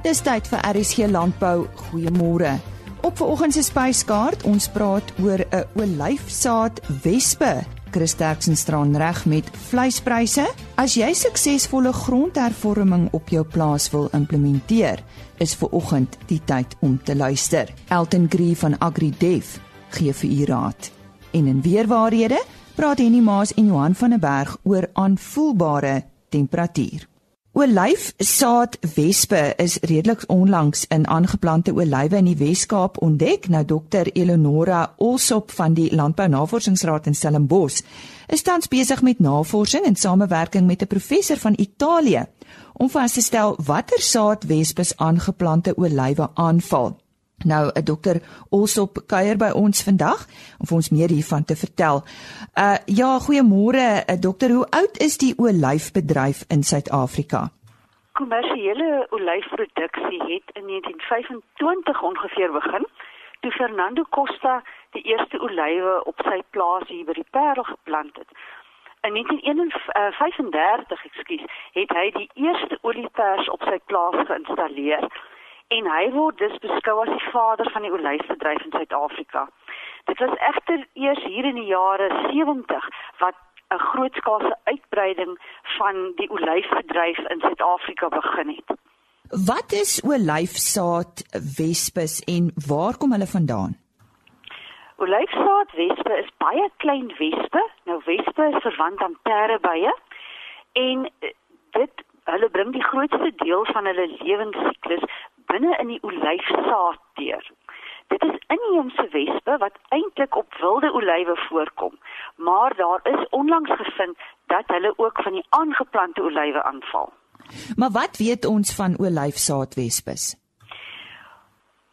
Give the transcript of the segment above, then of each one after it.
Dis tyd vir RSG Landbou. Goeiemôre. Op vanoggend se spyskaart, ons praat oor 'n olyfsaad wespe. Christerksen straan reg met vleispryse. As jy suksesvolle grondhervorming op jou plaas wil implementeer, is vanoggend die tyd om te luister. Elton Gree van AgriDev gee vir u raad. En in weerwaarhede praat Henny Maas en Johan van der Berg oor aanvoelbare temperatuur. Olyfsaadwespe is redelik onlangs in aangeplante olywe in die Wes-Kaap ontdek. Nou Dr Eleonora Olsop van die Landbou Navorsingsraad in Stellenbosch is tans besig met navorsing in samewerking met 'n professor van Italië om vas te stel watter saadwespes aangeplante olywe aanval. Nou 'n dokter Olsop kuier by ons vandag om vir ons meer hiervan te vertel. Uh ja, goeiemôre uh, dokter, hoe oud is die olyfbedryf in Suid-Afrika? Kommersiële olyfproduksie het in 1925 ongeveer begin toe Fernando Costa die eerste olywe op sy plaas hier by die Parel geplant het. In 1935, ekskuus, het hy die eerste oliepers op sy plaas geïnstalleer en hy word dus beskou as die vader van die olyfbedryf in Suid-Afrika. Dit was egter eers hier in die jare 70 wat 'n grootskaalse uitbreiding van die olyfbedryf in Suid-Afrika begin het. Wat is olyfsaad wespes en waar kom hulle vandaan? Olyfsaad wespe is baie klein wespe. Nou wespe is verwant aan perdebye en dit hulle bring die grootste deel van hulle lewensiklus binne in die olyfsaad deur. Dit is inheemse wespe wat eintlik op wilde olywe voorkom, maar daar is onlangs gevind dat hulle ook van die aangeplante olywe aanval. Maar wat weet ons van olyfsaadwespes?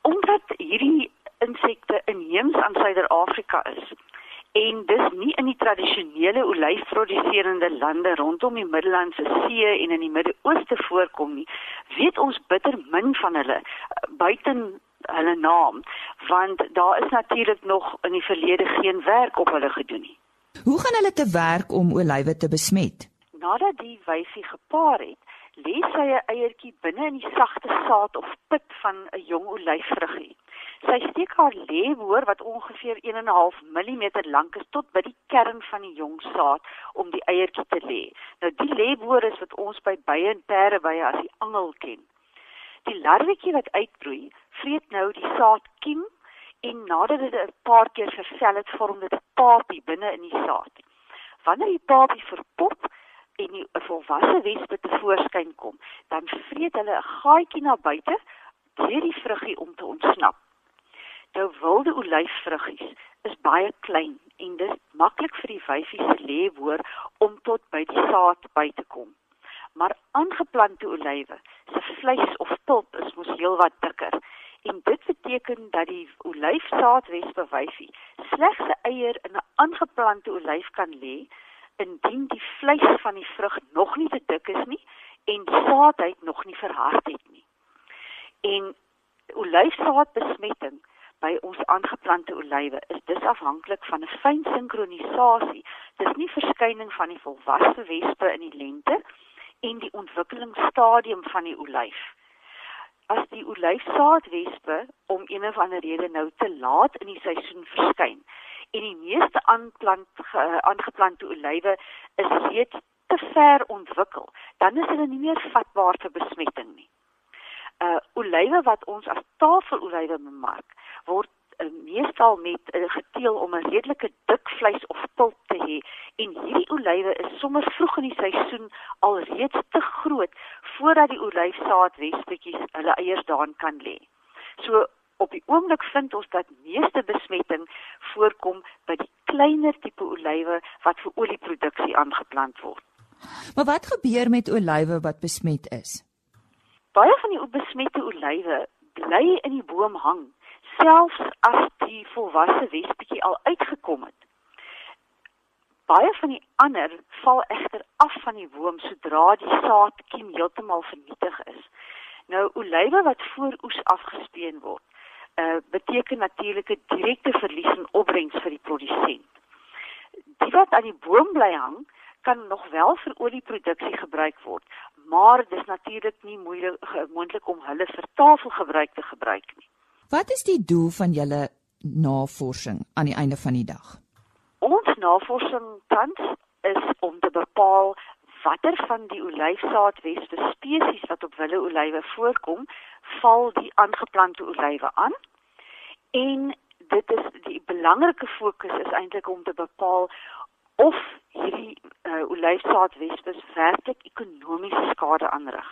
Omdat hierdie insekte inheems aan Suider-Afrika is, en dis nie in die tradisionele olyfproduserende lande rondom die Middellandse See en in die Midde-Ooste voorkom nie, weet ons bitter min van hulle eh, buiten hulle naam, want daar is natuurlik nog in die verlede geen werk op hulle gedoen nie. Hoe gaan hulle te werk om olywe te besmet? Nadat die wyfie gepaar het, lê sy 'n eiertjie binne in die sagte saad of pit van 'n jong olyfvruggie. Sy steek haar leeboor wat ongeveer 1.5 mm lank is tot by die kern van die jong saad om die eiertjie te lê. Nou die leeboor is wat ons by bye en perde bye as die angel ken. Die larwetjie wat uitbroei, vreet nou die saadkiem en nadat dit 'n paar keer versel het, vorm dit 'n papie binne in die saad. Wanneer die papie verpop en 'n volwasse wespe te voorskyn kom, dan vreet hulle 'n gaatjie na buite deur die vruggie om te ontsnap. Nou wilde olyfvruggies is baie klein en dis maklik vir die wyfie se leeboor om tot by die saad by te kom. Maar aangeplante olywe se vleis of pulp is mos heelwat dikker en dit beteken dat die olyfsaadwespe wyfie slegs 'n eier in 'n aangeplante olyf kan lê indien die vleis van die vrug nog nie te dik is nie en die saadheid nog nie verhard het nie. En olyfsaadbesmetting by ons aangeplante olywe is dis afhanklik van 'n fyn sinkronisasie. Dis nie verskyning van die volwasse wespe in die lente en die ontwikkelingsstadium van die olyf. As die olyfsaadwespe om een of ander rede nou te laat in die seisoen verskyn en die meeste aanplant aangeplante olywe is reeds te ver ontwikkel, dan is hulle nie meer vatbaar vir besmetting nie. Uh olywe wat ons as tafelolywe bemark, word uh, meestal met uh, geteel om 'n redelike dik vleis of pulp te hê en hierdie olywe is sommer vroeg in die seisoen alreeds te groot voordat die olyfsaadwespetjies hulle eiers daarin kan lê. So op die oomblik vind ons dat meeste besmetting voorkom by die kleiner tipe olywe wat vir olieproduksie aangeplant word. Maar wat gebeur met olywe wat besmet is? Baie van die besmette olywe bly in die boom hang selfs as die volwasse wespetjie al uitgekom het. Baie van die ander val egter af van die boom sodra die saadkiem heeltemal vernietig is. Nou olywe wat voor oes afgespeen word, uh beteken natuurlik 'n direkte verlies in opbrengs vir die produsent. Die wat aan die boom bly hang, kan nog wel vir olieproduksie gebruik word, maar dit is natuurlik nie moeilik moontlik om hulle vir tafelgebruik te gebruik nie. Wat is die doel van julle navorsing aan die einde van die dag? Ons navorsing tans is om te bepaal watter van die olyfsaadwespe spesies wat op wille olywe voorkom, val die aangeplante olywe aan. En dit is die belangrike fokus is eintlik om te bepaal of hierdie uh, olyfsaadwespe werklik ekonomiese skade aanrig.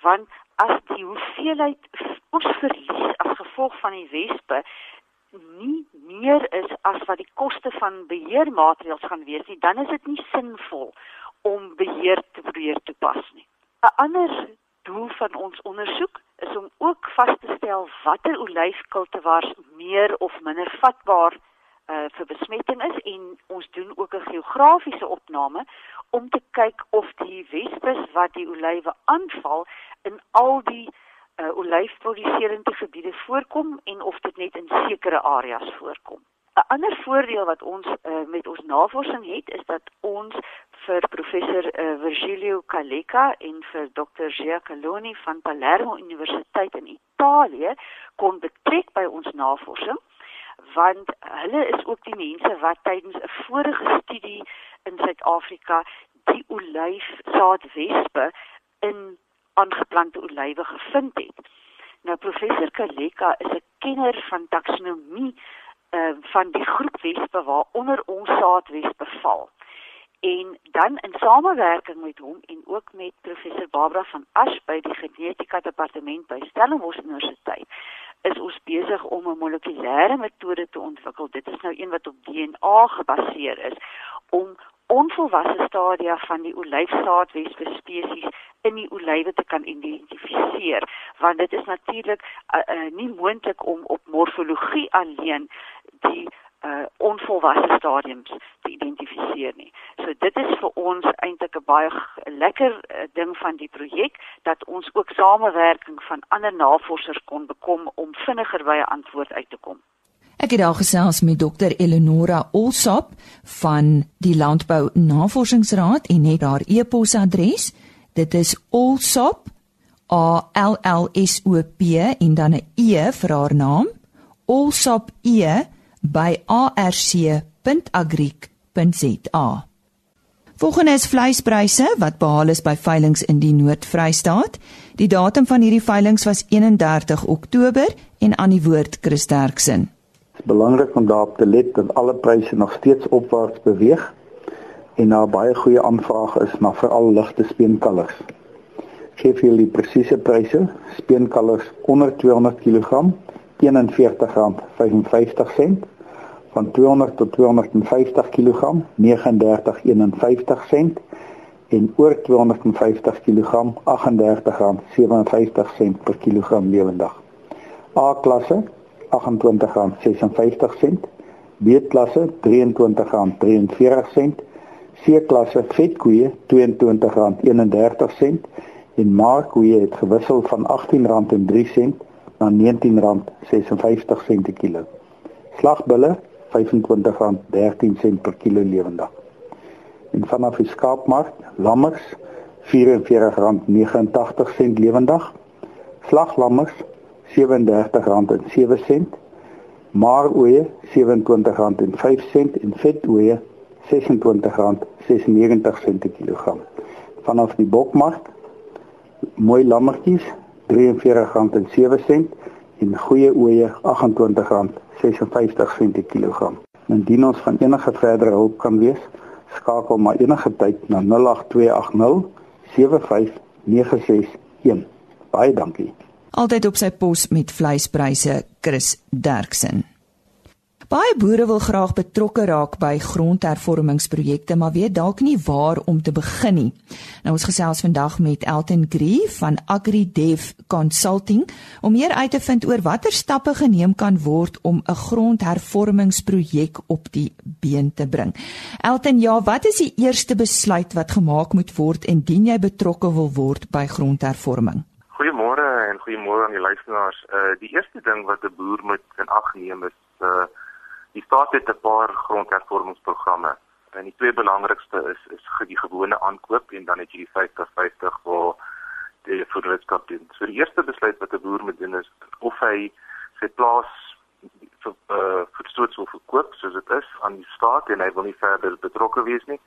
Want as die hoeveelheid ons verlies as gevolg van die wespe nie meer is as wat die koste van beheermaatreëls gaan wees nie, dan is dit nie sinvol om beheer te probeer toepas nie. 'n Ander doel van ons ondersoek is om ook vas te stel watter olyfkultivars meer of minder vatbaar uh, vir besmetting is en ons doen ook 'n geografiese opname om te kyk of die wespes wat die olywe aanval in al die uh, olyfproduserende gebiede voorkom en of dit net in sekere areas voorkom. 'n Ander voordeel wat ons uh, met ons navorsing het is dat ons vir professor uh, Virgilio Caleca en vir Dr. Giacaloni van Palermo Universiteit in Italië kon betrek by ons navorsing want hulle is ook die mense wat tydens 'n vorige studie in Suid-Afrika die olyfsaadwespe in aangeplante olywe gevind het. Nou professor Kaleka is 'n kenner van taksonomie uh, van die groep wespe waaronder ons saadwespe val. En dan in samewerking met hom en ook met professor Barbara van Ash by die genetika departement by Stellenbosch Universiteit is ons besig om 'n molekulêre metode te ontwikkel. Dit is nou een wat op DNA gebaseer is om onvolwasse stadia van die olyfsaadwespe spesies in die olywe te kan identifiseer want dit is natuurlik uh, uh, nie moontlik om op morfologie alleen die uh, onvolwasse stadiums te identifiseer nie. So dit is vir ons eintlik 'n baie lekker uh, ding van die projek dat ons ook samewerking van ander navorsers kon bekom om vinniger by 'n antwoord uit te kom. Ek het al gesels met dokter Eleonora Olsop van die Landbou Navorsingsraad en het haar e-posadres. Dit is olsop a l l s o p en dan 'n e vir haar naam. olsop e by arc.agric.za. Volgende is vleispryse wat behaal is by veilinge in die Noord-Vrystaat. Die datum van hierdie veilinge was 31 Oktober en aan die woord Chris Derksen belangrik om daarop te let dat alle pryse nog steeds opwaarts beweeg en daar baie goeie aanvrae is na veral ligte speenkalvers. Geef julle die presiese pryse. Speenkalvers onder 200 kg R41.55 van 200 tot 250 kg R39.51 en oor 250 kg R38.57 per kilogram lewendig. A klasse R28.56, B-klasse R23.43, C-klasse vetkoeie R22.31 en maarkoeie het gewissel van R18.03 na R19.56 per kilo. Slagbulle R25.13 per kilo lewendig. En vanaf die skaapmark, lammers R44.89 lewendig. Slaglammers R37.07, maaroeie R27.05 en vetoeie R26.96 per kilogram. Vanaf die bokmark mooi lammetjies R43.07 en goeie oeye R28.56 per kilogram. Indien ons van enige verdere hulp kan wees, skakel maar enige tyd na 08280 75961. Baie dankie altyd op sy pos met vleispryse Chris Derksen. Baie boere wil graag betrokke raak by grondhervormingsprojekte, maar weet dalk nie waar om te begin nie. Nou ons gesels vandag met Elton Gree van AgriDev Consulting om meer uit te vind oor watter stappe geneem kan word om 'n grondhervormingsprojek op die been te bring. Elton, ja, wat is die eerste besluit wat gemaak moet word indien jy betrokke wil word by grondhervorming? Goeiemôre en goeiemôre aan die luisteraars. Uh die eerste ding wat 'n boer moet in ag neem is uh die staat het 'n paar grondhervormingsprogramme En die twee belangrikste is is die gewone aankoop en dan het jy die 50-50 waar die voedselskap doen. So die eerste besluit wat 'n boer moet doen is of hy sy plaas vir uh, verstoot wil verkoop soos dit is aan die staat en hy wil nie verder betrokke wees nie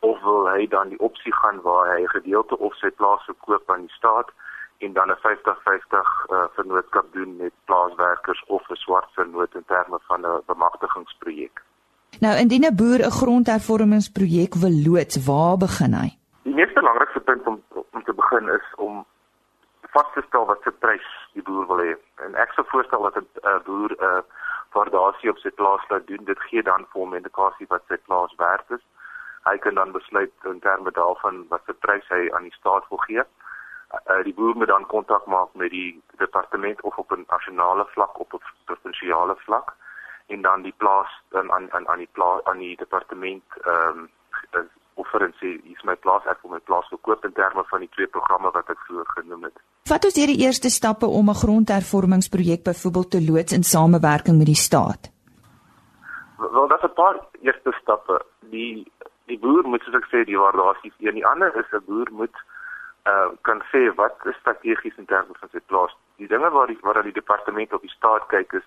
of wil hy dan die opsie gaan waar hy 'n gedeelte of sy plaas verkoop aan die staat en dan 'n 50-50 uh, vennootskap doen met plaaswerkers of 'n swart vennoot in terme van 'n bemagtigingsprojek. Nou indien 'n boer 'n grondhervormingsprojek wil loods, waar begin hy? Die mees belangrikste punt om om te begin is om vas te stel wat se prys die boer wil hê. En ek sou voorstel dat 'n uh, boer 'n uh, waardasie op sy plaas laat doen. Dit gee dan vir hom 'n indikasie wat sy plaas werd is. Hy kan dan besluit in terme daarvan wat se prys hy aan die staat wil gee. Uh, die boer moet dan kontak maak met die departement of op 'n nasionale vlak op 'n provinsiale vlak en dan die plaas dan aan aan aan die plaas aan die departement ehm um, offer en sê hier's my plaas ek wil my plaas verkoop in terme van die twee programme wat ek vroeër genoem het. Wat is die eerste stappe om 'n grondhervormingsprojek byvoorbeeld te loods in samewerking met die staat? Wel, daar's 'n paar eerste stappe. Die die boer moet soos ek sê die waardasie en die ander is 'n boer moet uh kan sê wat is strategies in terme van sy plaas. Die dinge waar die waar die departement op die staat kyk is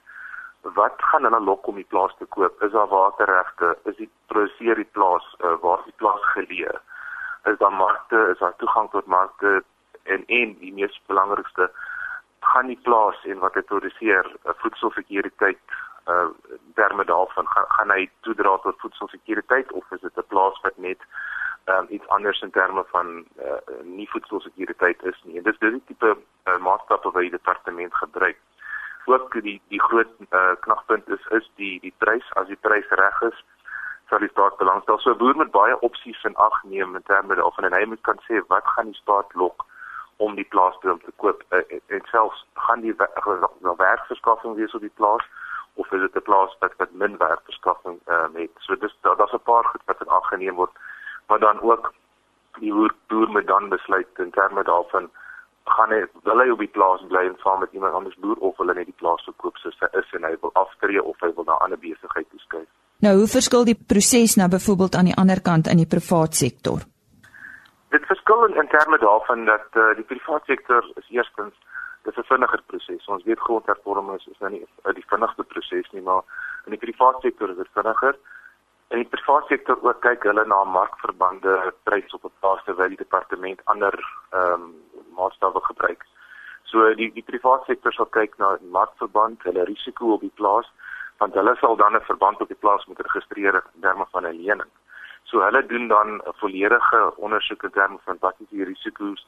wat gaan hulle lok om die plaas te koop? Is daar waterregte? Is die produseer die plaas uh, waar die plaas geleë? Is daar markte? Is daar toegang tot markte? En en die mees belangrikste gaan die plaas en wat dit produseer, uh, voedselsekuriteit uh terme daarvan gaan, gaan hy toedra tot voedselsekuriteit of is dit 'n plaas wat net um, iets anders in terme van uh, nie voedselsekuriteit is nie. En dis dis die tipe uh, maatskappe wat die departement gebruik ook die die groot uh, knagpunt is is die die prys as die prys reg is sal die staat belangstel. So 'n boer moet baie opsies in ag neem in terme of en hy moet kan sê wat gaan die staat lok om die plaas te koop uh, en selfs gaan die wel werkverskaffing wees op die plaas of is dit 'n plaas wat wat min werkverskaffing uh, het. So dis daar's 'n paar goed wat in ag geneem word maar dan ook die boer, moet dan besluit in terme daarvan gaan hy wil hy op die plaas bly en saam met iemand anders boer of wil hy net die plaas verkoop soos hy is en hy wil aftree of hy wil na 'n ander besigheid toeskuif. Nou, hoe verskil die proses nou byvoorbeeld aan die ander kant in die privaat sektor? Dit verskil in, in terme daarvan dat uh, die privaat sektor is eerstens dis 'n vinniger proses. Ons weet grondhervorming is, is nou nie uh, die vinnigste proses nie, maar in die privaat sektor is dit vinniger. In die privaat sektor ook kyk hulle na markverbande, pryse op 'n plaas terwyl die departement ander ehm um, maatstawwe gebruik. So die die private sektor sal kyk na markverband, hulle risiko op die plaas, want hulle sal dan 'n verband op die plaas moet registreer in terme van 'n lening. So hulle doen dan 'n volledige ondersoek in terme van wat is die risiko's,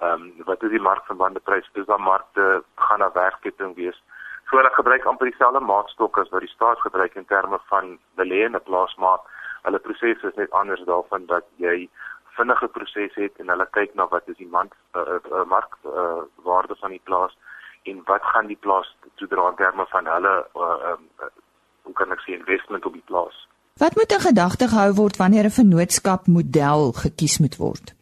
ehm um, wat is die markverbande prys, is daar markte gaan na werkketting wees. So hulle gebruik amper dieselfde maatstok as wat die staat gebruik in terme van belê in 'n plaas maar hulle proses is net anders daarvan dat jy vinnige proses het en hulle kyk na wat is die mark uh, uh, mark uh, waarde van die plaas en wat gaan die plaas toedra in terme van hulle uh, um, uh, hoe kan ek sê investment op die plaas. Wat moet in gedagte gehou word wanneer 'n vennootskap model gekies moet word?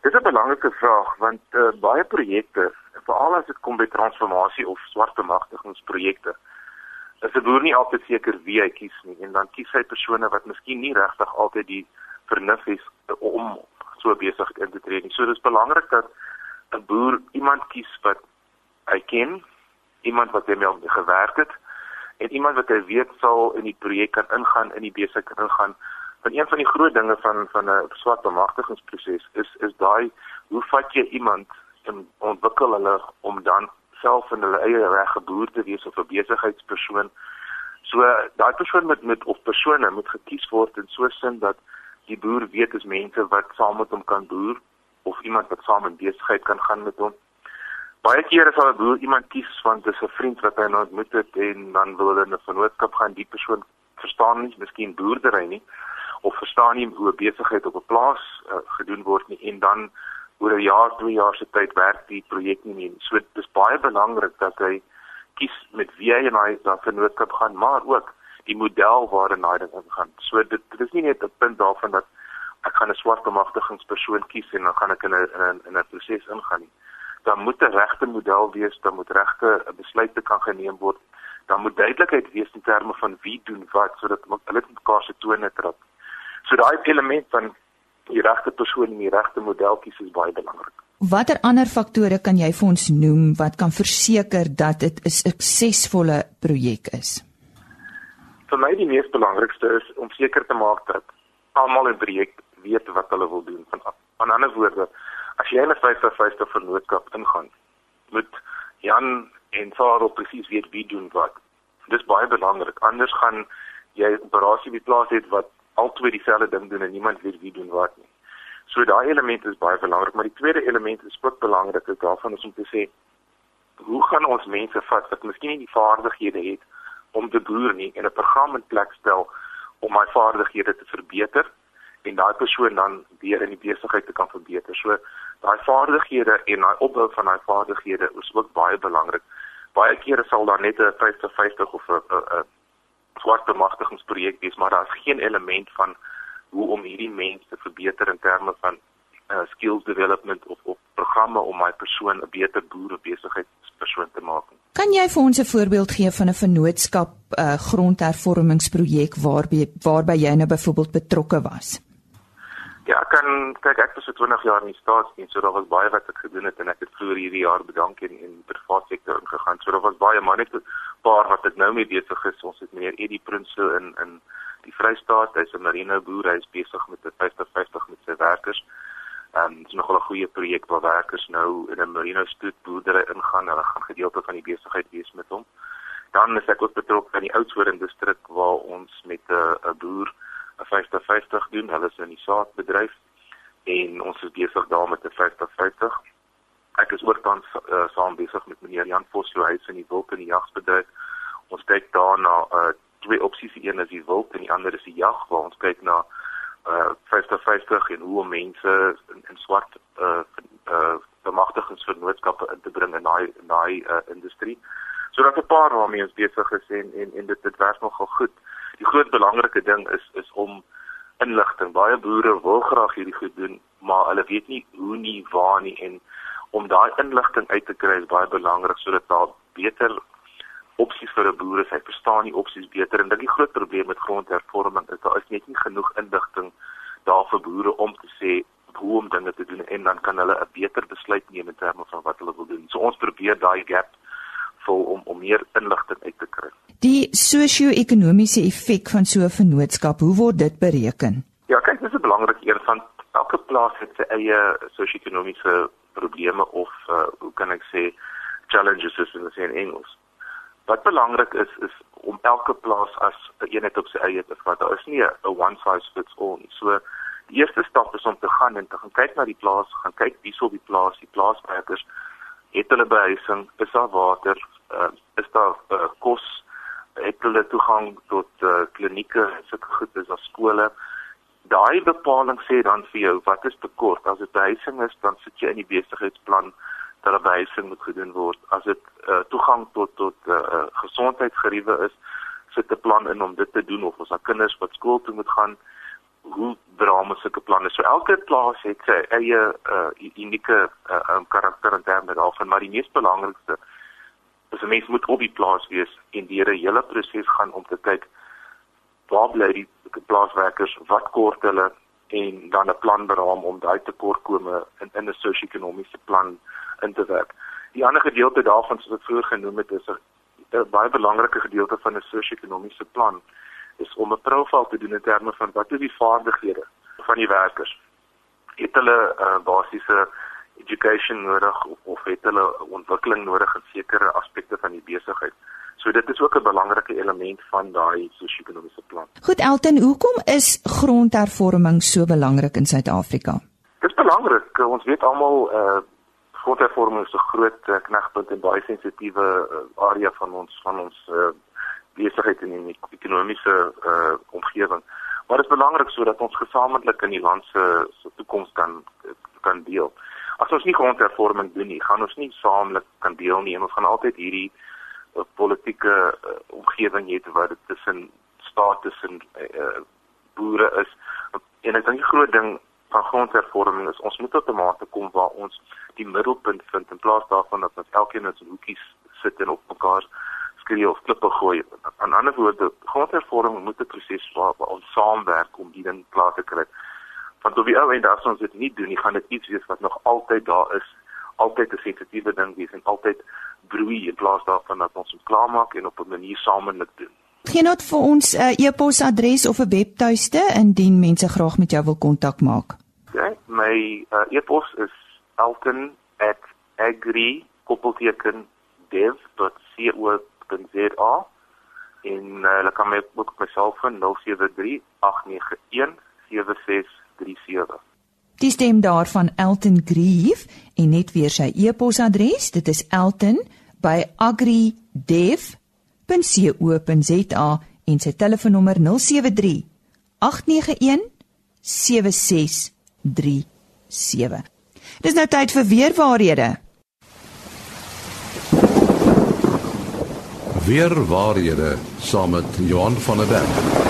Dis 'n belangrike vraag want uh, baie projekte, veral as dit kom by transformasie of swart bemagtigingsprojekte, is 'n boer nie altyd seker wie hy kies nie en dan kies hy persone wat miskien nie regtig altyd die vernuf is om so besig in te tree nie. So dis belangrik dat 'n boer iemand kies wat hy ken, iemand wat hy mee gewerk het en iemand wat hy weet sal in die projek kan ingaan, in die besigheid kan ingaan. Want een van die groot dinge van van 'n swart bemagtigingsproses is is daai hoe vat jy iemand ontwikkel hulle om dan self in hulle eie reg geboer te wees of 'n besigheidspersoon. So daai persoon moet met of persone moet gekies word in so 'n sin dat die boer weet is mense wat saam met hom kan boer of iemand wat saam in besigheid kan gaan met hom. Baie kere sal 'n boer iemand kies want dit is 'n vriend wat hy nou ontmoet het en dan wil hulle 'n vennootskap gaan die persoon verstaan nie miskien boerdery nie of verstaan nie hoe besigheid op 'n plaas uh, gedoen word nie en dan oor 'n jaar, 2 jaar se tyd werk die projek nie meer. So dit is baie belangrik dat hy kies met wie hy en hy dan vennootskap gaan, maar ook die model waarin hy dit ingaan. So dit, dit is nie net 'n punt daarvan dat ek gaan 'n swart bemagtigingspersoon kies en dan gaan ek in 'n in 'n in 'n proses ingaan nie. Daar moet 'n regte model wees, daar moet regte besluite kan geneem word. Daar moet duidelikheid wees in terme van wie doen wat sodat hulle mekaar se tone trap. So daai element van die regte persoon en die regte model kies is baie belangrik. Watter ander faktore kan jy vir ons noem wat kan verseker dat dit 'n suksesvolle projek is? Vir my die mees belangrikste is om seker te maak dat almal in 'n projek weet wat hulle wil doen. Van aan ander woorde, as jy 'n 50-50 vennootskap ingaan, moet Jan en Sarah presies weet wie doen wat. Dis baie belangrik. Anders gaan jy 'n operasie by plaas het wat albei dieselfde ding doen en niemand weet wie doen wat nie. So daai element is baie belangrik, maar die tweede element is ook belangrik, dit daarvan is om te sê hoe gaan ons mense vat wat miskien nie die vaardighede het om te boer nie en 'n program in plek stel om my vaardighede te verbeter en daai persoon dan weer in die besigheid te kan verbeter. So daai vaardighede en daai opbou van daai vaardighede is ook baie belangrik. Baie kere sal daar net 'n 50-50 of 'n swart bemagtigingsprojek wees, maar daar is geen element van hoe om hierdie mense te verbeter in terme van uh, skills development of of programme om my persoon 'n beter boer of besigheidspersoon te maak. Kan jy vir ons 'n voorbeeld gee van 'n vennootskap uh, grondhervormingsprojek waarby waarby jy nou byvoorbeeld betrokke was? Ja, ek kan kyk ek was vir 20 jaar in die staatsdiens, so daar was baie wat ek gedoen het en ek het vroeër hierdie jaar bedank in in die private sektor ingegaan. So daar was baie maar net 'n paar wat ek nou mee besig is. Ons het meneer Eddie Prinsloo in in die Vrystaat. Hy's 'n marine boer. Hy's besig met 'n 50-50 met sy werkers. Ehm um, dit is nogal 'n goeie projek waar werkers nou in 'n marine stoetboerdery ingaan. Hulle gaan gedeelte van die besigheid wees met hom. Dan is ek ook betrokke in die Oudtshoorn distrik waar ons met 'n 'n boer 'n 50-50 doen. Hulle is in die saadbedryf en ons is besig daar met 'n 50-50. Ek is ook dan uh, saam besig met meneer Jan Vosloo huis in die wild en die jagsbedryf. Ons kyk daar na uh, twee opsies. Die een is die wild en die ander is die jag waar ons kyk na uh 50-50 en hoe om mense in, in swart uh uh bemagtigingsvennootskappe in te bring in daai daai uh, industrie. So dat 'n paar waarmee ons besig is en en en dit dit werk nogal goed die groot belangrike ding is is om inligting. Baie boere wil graag hierdie goed doen, maar hulle weet nie hoe nie, waar nie en om daai inligting uit te kry is baie belangrik sodat daar beter opsies vir 'n boer is. Hy verstaan die opsies beter en dit die groot probleem met grondhervorming is daar is net nie genoeg inligting daar vir boere om te sê hoe om dinge te doen en dan kan hulle 'n beter besluit neem in terme van wat hulle wil doen. So ons probeer daai gap vul om om meer inligting uit te kry. Die sosio-ekonomiese effek van so 'n vennootskap, hoe word dit bereken? Ja, kyk, dis 'n belangrike een van elke plaas het sy eie sosio-ekonomiese probleme of uh, hoe kan ek sê challenges is in die in Engels. Wat belangrik is is om elke plaas as 'n eenheid op sy eie te vat. Daar is nie 'n one size fits all nie. So die eerste stap is om te gaan en te gaan kyk na die plaas, gaan kyk wie sou die plaas, die plaaswerkers het hulle behuising, is daar water, uh, is daar uh, kos, het hulle toegang tot uh, klinieke, sulke goed is daar skole. Daai bepaling sê dan vir jou wat is tekort. As dit behuising is, dan sit jy in die besigheidsplan dat 'n behuising moet gedoen word. As dit uh, toegang tot tot uh, gesondheidsgeriewe is, sit 'n plan in om dit te doen of ons aan kinders wat skool toe moet gaan hoe drama sulke planne. So elke plaas het sy eie uh, unieke uh, um, karakter en terme daarvan, maar die mees belangrikste is 'n mens moet op die plaas wees en deur 'n hele proses gaan om te kyk waar bly die plaaswerkers, wat kort hulle en dan 'n plan beraam om daai tekortkome in in 'n sosio-ekonomiese plan in te werk. Die ander gedeelte daarvan soos ek vroeër genoem het is 'n baie belangrike gedeelte van 'n sosio-ekonomiese plan is om 'n profiel te doen in terme van wat is die vaardighede van die werkers. Het hulle uh, basiese education nodig of, of het hulle ontwikkeling nodig in sekere aspekte van die besigheid? So dit is ook 'n belangrike element van daai sosio-ekonomiese plan. Goed Elton, hoekom is grondhervorming so belangrik in Suid-Afrika? Dit is belangrik. Ons weet almal uh grondhervorming is 'n groot uh, knagpunt en baie sensitiewe uh, area van ons van ons uh, besigheid en in die ekonomiese uh omgewing. Maar dit is belangrik sodat ons gesamentlik in die land se se toekoms kan kan deel. As ons nie grondhervorming doen nie, gaan ons nie saamlik kan deel nie en ons gaan altyd hierdie uh, politieke uh, omgewing hê waar dit tussen staat tussen uh, boere is. En ek dink die groot ding van grondhervorming is ons moet tot 'n mate kom waar ons die middelpunt vind in plaas daarvan dat ons elkeen in sy hoekies sit en op mekaar skree of klippe gooi. Aan ander woorde, grondhervorming moet 'n proses waar, waar ons saamwerk om die ding klaar te kry. Want op die ou end as ons dit nie doen nie, gaan dit iets wees wat nog altyd daar is, altyd 'n sensitiewe ding wees en altyd broei in plaas daarvan dat ons hom klaarmaak en op 'n manier saamlik doen. Geen not vir ons 'n uh, e-posadres of 'n webtuiste indien mense graag met jou wil kontak maak. Ja, my uh, e-pos is elton@agri.dev.co.za en uh, hulle kan my ook op my selfoon 073 891 7637. Die stem daarvan Elton Grieve en net weer sy e-posadres, dit is elton@agridev.co.za en sy telefoonnommer 073 891 7637. Dis nou tyd vir weer waarhede. Weer waarhede saam met Johan van der Berg.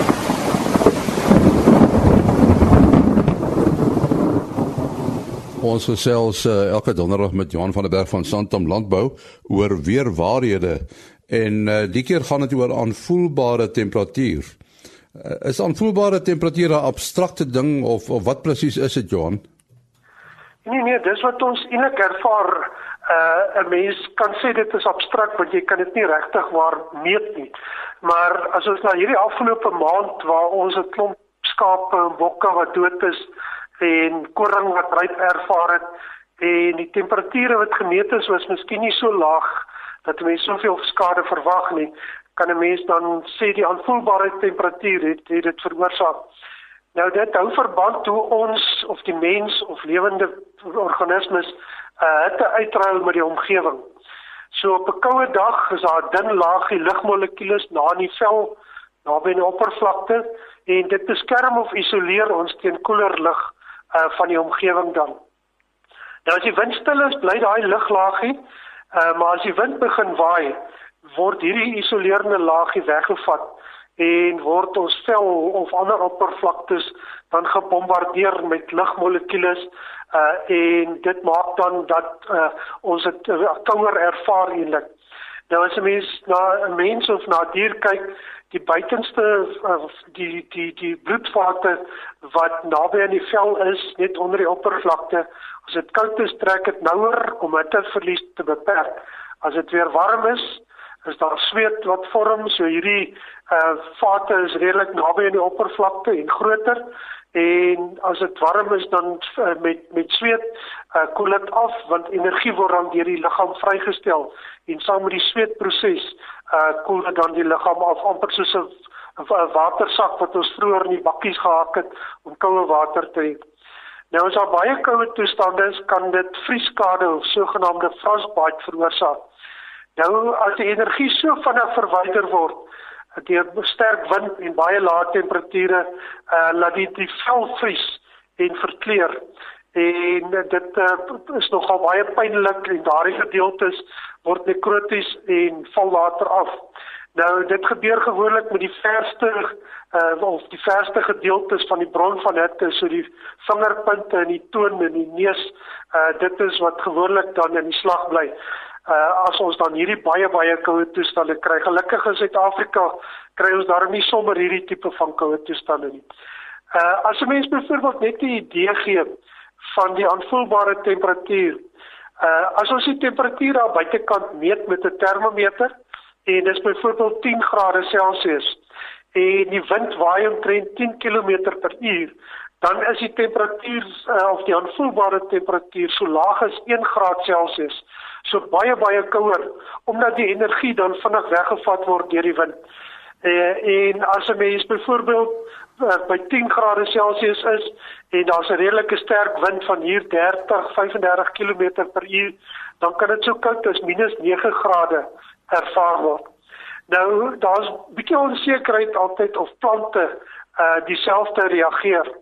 Ons gesels uh, elke donderdag met Johan van der Berg van Santam Landbou oor weer waarhede en uh, die keer gaan dit oor aanvoelbare temperatuur. Uh, is aanvoelbare temperatuur 'n abstrakte ding of of wat presies is dit Johan? Nee nee, dis wat ons eintlik ervaar. Uh 'n mens kan sê dit is abstrakt want jy kan dit nie regtig waar meet nie. Maar as ons na hierdie afgelope maand waar ons 'n klomp skape en bokke wat dood is en koring wat ryp ervaar het en die temperature wat gemeet is was miskien nie so laag dat mense soveel skade verwag nie kan 'n mens dan sê die aanvoelbare temperatuur het, het dit veroorsaak. Nou dit hou verband hoe ons of die mens of lewende organismes uh, hitte uitruil met die omgewing. So op 'n koue dag is daar 'n dun laagie lugmolekules na in die vel naby die oppervlakte en dit beskerm of isoleer ons teen koeler lug uh van die omgewing dan. Nou as die wind stil is, bly daai luglaagie, uh maar as die wind begin waai, word hierdie isolerende laagie weggevat en word ons vel of ander oppervlaktes dan gebombardeer met lugmolekules uh en dit maak dan dat uh ons dit kouer ervaar eintlik. Nou as 'n mens na 'n mens of na 'n dier kyk, die buitenste die die die bloedvate wat naby aan die vel is, net onder die oppervlakte, as dit koud is, trek dit nouer om hitteverlies te beperk. As dit weer warm is, is daar sweet wat vorm, so hierdie uh vate is redelik naby aan die oppervlakte en groter en as dit warm is dan uh, met met sweet uh, koel dit af want energie word dan deur die liggaam vrygestel en saam met die sweetproses uh, koel dit dan die liggaam af amper soos 'n watersak wat ons vroeër in die bakkies gehak het om koue water te hê. Nou as daar baie koue toestande is, kan dit vrieskade of sogenaamde frostbite veroorsaak. Nou as die energie so vinnig verwyder word, deur sterk wind en baie lae temperature uh laat die die vel vries en verkleur en dit uh, is nogal baie pynlik en daardie gedeeltes word nekroties en val later af. Nou dit gebeur gewoonlik met die verste uh of die verste gedeeltes van die bron van hitte, so die vingerpunte en die toon en die neus. Uh dit is wat gewoonlik dan in die slag bly uh, as ons dan hierdie baie baie koue toestande kry. Gelukkig in Suid-Afrika kry ons daarom nie sommer hierdie tipe van koue toestande nie. Uh as 'n mens byvoorbeeld net 'n idee gee van die aanvoelbare temperatuur. Uh as ons die temperatuur daar buitekant meet met 'n termometer en dit is byvoorbeeld 10 grade Celsius en die wind waai omtrent 10 km per uur, dan is die temperatuur uh, of die aanvoelbare temperatuur so laag as 1 graad Celsius so baie baie kouer omdat die energie dan vinnig weggevat word deur die wind. Eh en as 'n mens byvoorbeeld uh, by 10 grade Celsius is en daar's 'n redelike sterk wind van hier 30 35 km per uur, dan kan dit so koud as -9 grade ervaar word. Nou daar's bietjie onsekerheid altyd of plante uh dieselfde reageer.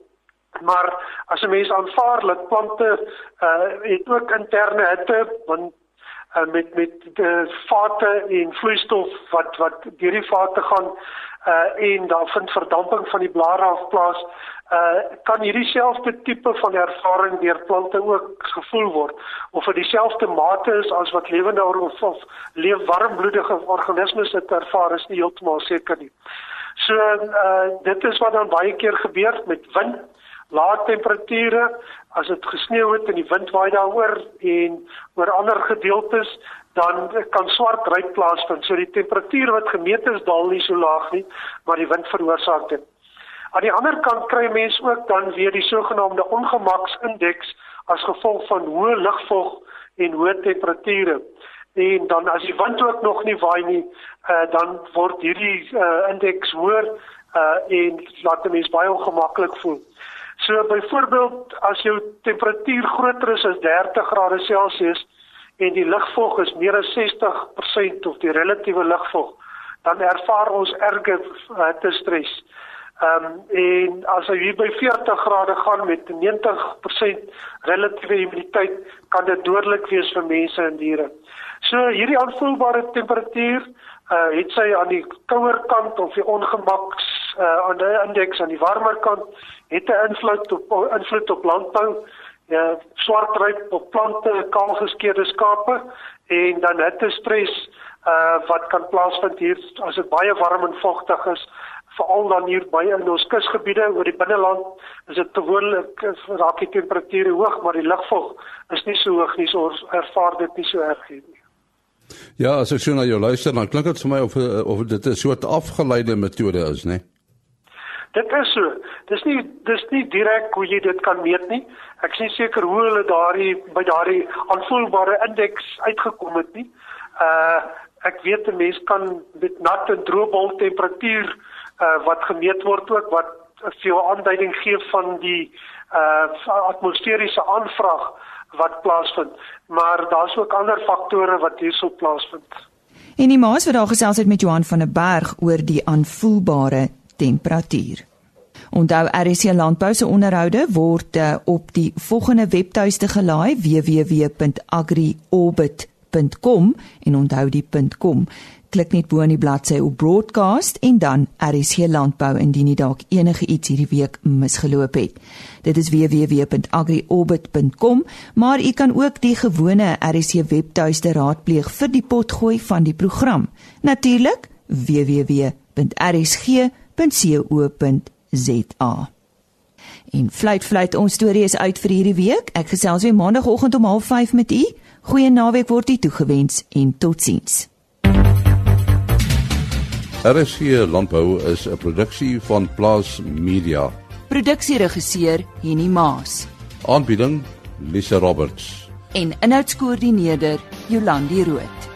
Maar as 'n mens aanvaar dat plante uh het ook interne hitte want uh, met met die vate en vloeistof wat wat deur die vate gaan uh en daar vind verdamping van die blare af plaas, uh kan hierdie selfde tipe van ervaring deur plante ook gevoel word of dit dieselfde mate is as wat lewende of, of leef warmbloedige organismes dit ervaar is nie heeltemal seker nie. So uh dit is wat dan baie keer gebeur met wind, lae temperature, as dit gesneeu het en die wind waai daaroor en oor ander gedeeltes dan kan swart ryk plaasvind. So die temperatuur wat gemeet is daal nie so laag nie, maar die wind veroorsaak dit. Aan die ander kant kry mense ook dan weer die sogenaamde ongemaksindeks as gevolg van hoë lugvog en hoë temperature. En dan as die wind ook nog nie waai nie, uh, dan word hierdie uh, indeks hoër uh, en laat die mens baie ongemaklik voel. So byvoorbeeld as jou temperatuur groter is as 30 grade Celsius en die lugvog is meer as 60% of die relatiewe lugvog, dan ervaar ons erge hitte stres. Ehm um, en as hy by 40 grade gaan met 90% relatiewe humiditeit, kan dit dodelik wees vir mense en diere. So hierdie aanvoelbare temperatuur uh het sy aan die kouer kant of die ongemaks uh aan die indeks aan die warmer kant het 'n invloed op invloed op landbou ja swart ryp op plante kaal geskeurde skape en dan hitte stres uh wat kan plaasvind hier as dit baie warm en vogtig is veral dan hier by in ons kusgebiede oor die binneland is dit gewoonlik raak die temperature hoog maar die lugvog is nie so hoog nie so ons ervaar dit nie so erg nie. Ja, as ek sien na jou luister dan klink dit vir my of of dit 'n soort afgeleide metode is, né? Dit is so. Dis nie dis nie direk hoe jy dit kan meet nie. Ek sien seker hoe hulle daardie by daardie aanvoelbare indeks uitgekom het nie. Uh ek weet 'n mens kan met nat en droë bol temperatuur uh, wat gemeet word ook wat veel aanduiding gee van die uh atmosferiese aanvraag wat plaasvind maar daar's ook ander faktore wat hierso plaasvind. En die maas wat daar gesels het met Johan van der Berg oor die aanvoelbare temperatuur. Onthou RC Landbou se onderhoude word uh, op die volgende webtuiste gelaai www.agriorbit.com en onthou die .com klik net bo in die bladsy op broadcast en dan RSC landbou indien jy dalk enige iets hierdie week misgeloop het. Dit is www.agriorbit.com, maar jy kan ook die gewone RSC webtuiste raadpleeg vir die potgooi van die program. Natuurlik www.rsg.co.za. En fluit fluit ons storie is uit vir hierdie week. Ek gesels weer maandagooggend om 05:30 met u. Goeie naweek word u toegewens en totsiens. RSG Landbou is 'n produksie van Plaas Media. Produksieregisseur Henny Maas. Aanbieding Lisa Roberts. En inhoudskoördineerder Jolandi Root.